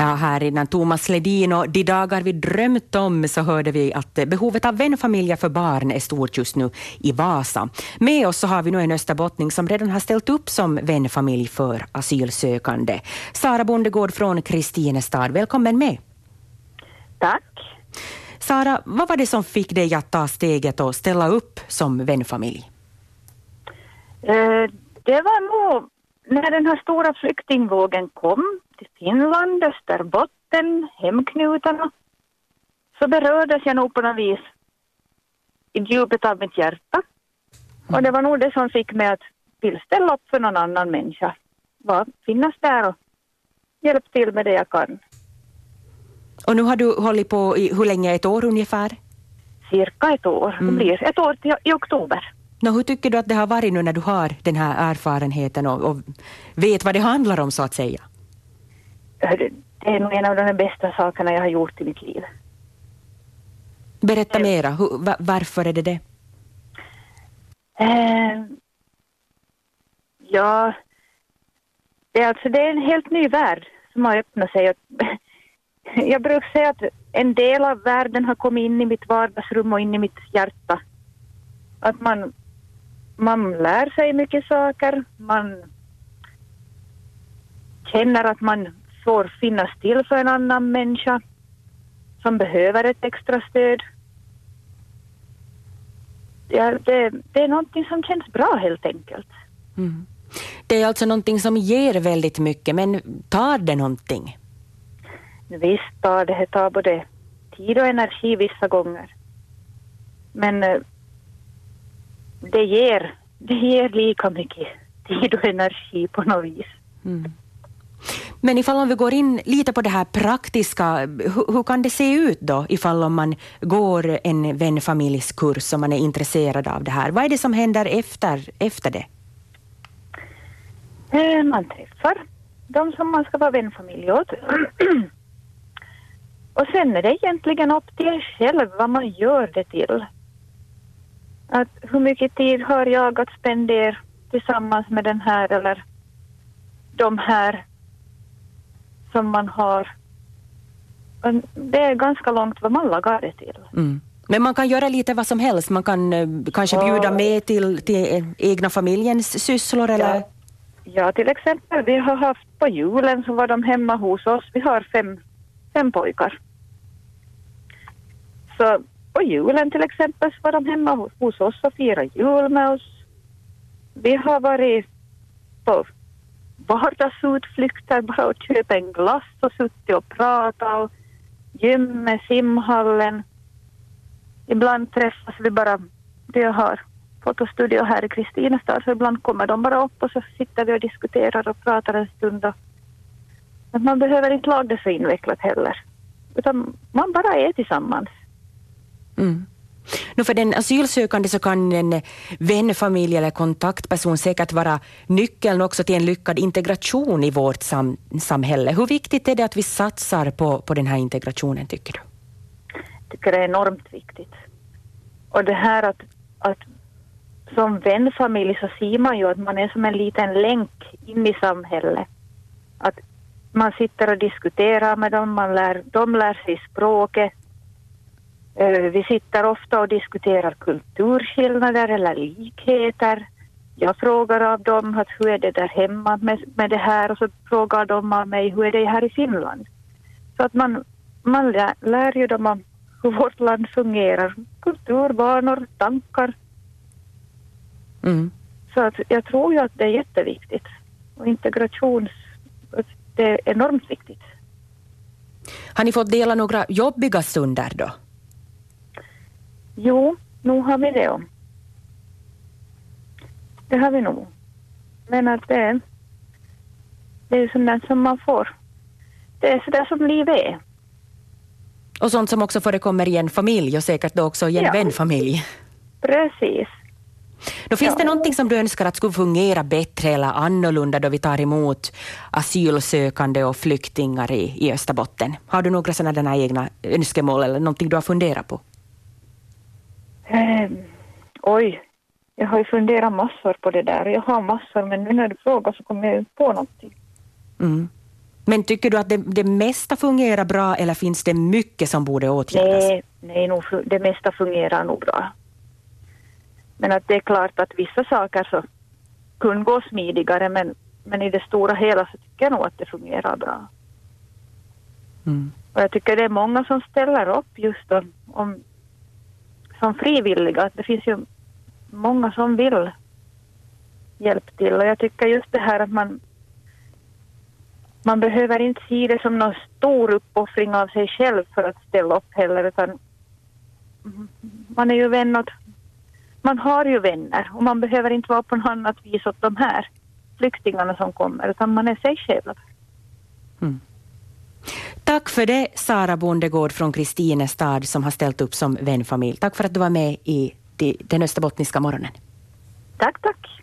Ja, här innan Thomas Ledin och de dagar vi drömt om så hörde vi att behovet av vänfamiljer för barn är stort just nu i Vasa. Med oss så har vi nu en österbottning som redan har ställt upp som vänfamilj för asylsökande. Sara Bondegård från Kristinestad, välkommen med. Tack. Sara, vad var det som fick dig att ta steget och ställa upp som vänfamilj? Eh, det var nog när den här stora flyktingvågen kom till Finland, Österbotten, hemknutarna, så berördes jag nog på något vis i djupet av mitt hjärta. Och det var nog det som fick mig att vilja ställa upp för någon annan människa. Bara finnas där och hjälpa till med det jag kan. Och nu har du hållit på i hur länge? Ett år ungefär? Cirka ett år. Mm. Det blir ett år till, i oktober. No, hur tycker du att det har varit nu när du har den här erfarenheten och, och vet vad det handlar om så att säga? Det är nog en av de bästa sakerna jag har gjort i mitt liv. Berätta mera, hur, varför är det det? Eh, ja, det är alltså det är en helt ny värld som har öppnat sig. Jag brukar säga att en del av världen har kommit in i mitt vardagsrum och in i mitt hjärta. Att man, man lär sig mycket saker, man känner att man får finnas till för en annan människa som behöver ett extra stöd. Ja, det, det är någonting som känns bra helt enkelt. Mm. Det är alltså någonting som ger väldigt mycket, men tar det någonting? Visst tar det, det tar både tid och energi vissa gånger. Men eh, det ger, det ger lika mycket tid och energi på något vis. Mm. Men ifall om vi går in lite på det här praktiska, hur, hur, kan det se ut då ifall om man går en vänfamiljskurs och man är intresserad av det här? Vad är det som händer efter, efter det? Eh, man träffar de som man ska vara vänfamilj åt. Och sen är det egentligen upp till er själv vad man gör det till. Att hur mycket tid har jag att spendera tillsammans med den här eller de här som man har. Det är ganska långt vad man lagar det till. Mm. Men man kan göra lite vad som helst. Man kan eh, kanske bjuda med till, till egna familjens sysslor eller? Ja. ja, till exempel vi har haft på julen så var de hemma hos oss. Vi har fem, fem pojkar. Så på julen till exempel så var de hemma hos, hos oss och firade jul med oss. Vi har varit på vardagsutflykter, bara att köpa en glass och suttit och pratat och gymmet, simhallen. Ibland träffas vi bara, vi har fotostudio här i Kristinestad, så ibland kommer de bara upp och så sitter vi och diskuterar och pratar en stund. Och, men man behöver inte laga det så invecklat heller, utan man bara är tillsammans. Mm. Nu för den asylsökande så kan en vän, familj eller kontaktperson säkert vara nyckeln också till en lyckad integration i vårt sam samhälle. Hur viktigt är det att vi satsar på, på den här integrationen tycker du? Jag tycker det är enormt viktigt. Och det här att, att som vänfamilj så ser man ju att man är som en liten länk in i samhället. Att man sitter och diskuterar med dem, man lär, de lär sig språket, vi sitter ofta och diskuterar kulturskillnader eller likheter. Jag frågar av dem att hur är det där hemma med, med det här och så frågar de av mig hur är det här i Finland. Så att man, man lär, lär ju dem om hur vårt land fungerar, kulturvanor, tankar. Mm. Så att jag tror ju att det är jätteviktigt och integration, det är enormt viktigt. Har ni fått dela några jobbiga stunder då? Jo, nog har vi det. Det har vi nog. Men att det är, det är sånt som man får. Det är sådär som livet är. Och sånt som också förekommer i en familj och säkert då också i en ja. vänfamilj. Precis. Då finns ja. det någonting som du önskar att skulle fungera bättre eller annorlunda då vi tar emot asylsökande och flyktingar i, i Österbotten? Har du några sådana egna önskemål eller någonting du har funderat på? Eh, oj, jag har ju funderat massor på det där. Jag har massor, men nu när du frågar så kommer jag inte på någonting. Mm. Men tycker du att det, det mesta fungerar bra eller finns det mycket som borde åtgärdas? Nej, nej nog, det mesta fungerar nog bra. Men att det är klart att vissa saker så kunde gå smidigare men, men i det stora hela så tycker jag nog att det fungerar bra. Mm. Och jag tycker det är många som ställer upp just om, om som frivilliga. Det finns ju många som vill hjälpa till och jag tycker just det här att man man behöver inte se det som någon stor uppoffring av sig själv för att ställa upp heller utan man är ju vän åt, man har ju vänner och man behöver inte vara på något annat vis åt de här flyktingarna som kommer utan man är sig själv. Mm. Tack för det, Sara Bondegård från Kristinestad som har ställt upp som vänfamilj. Tack för att du var med i den österbottniska morgonen. Tack, tack.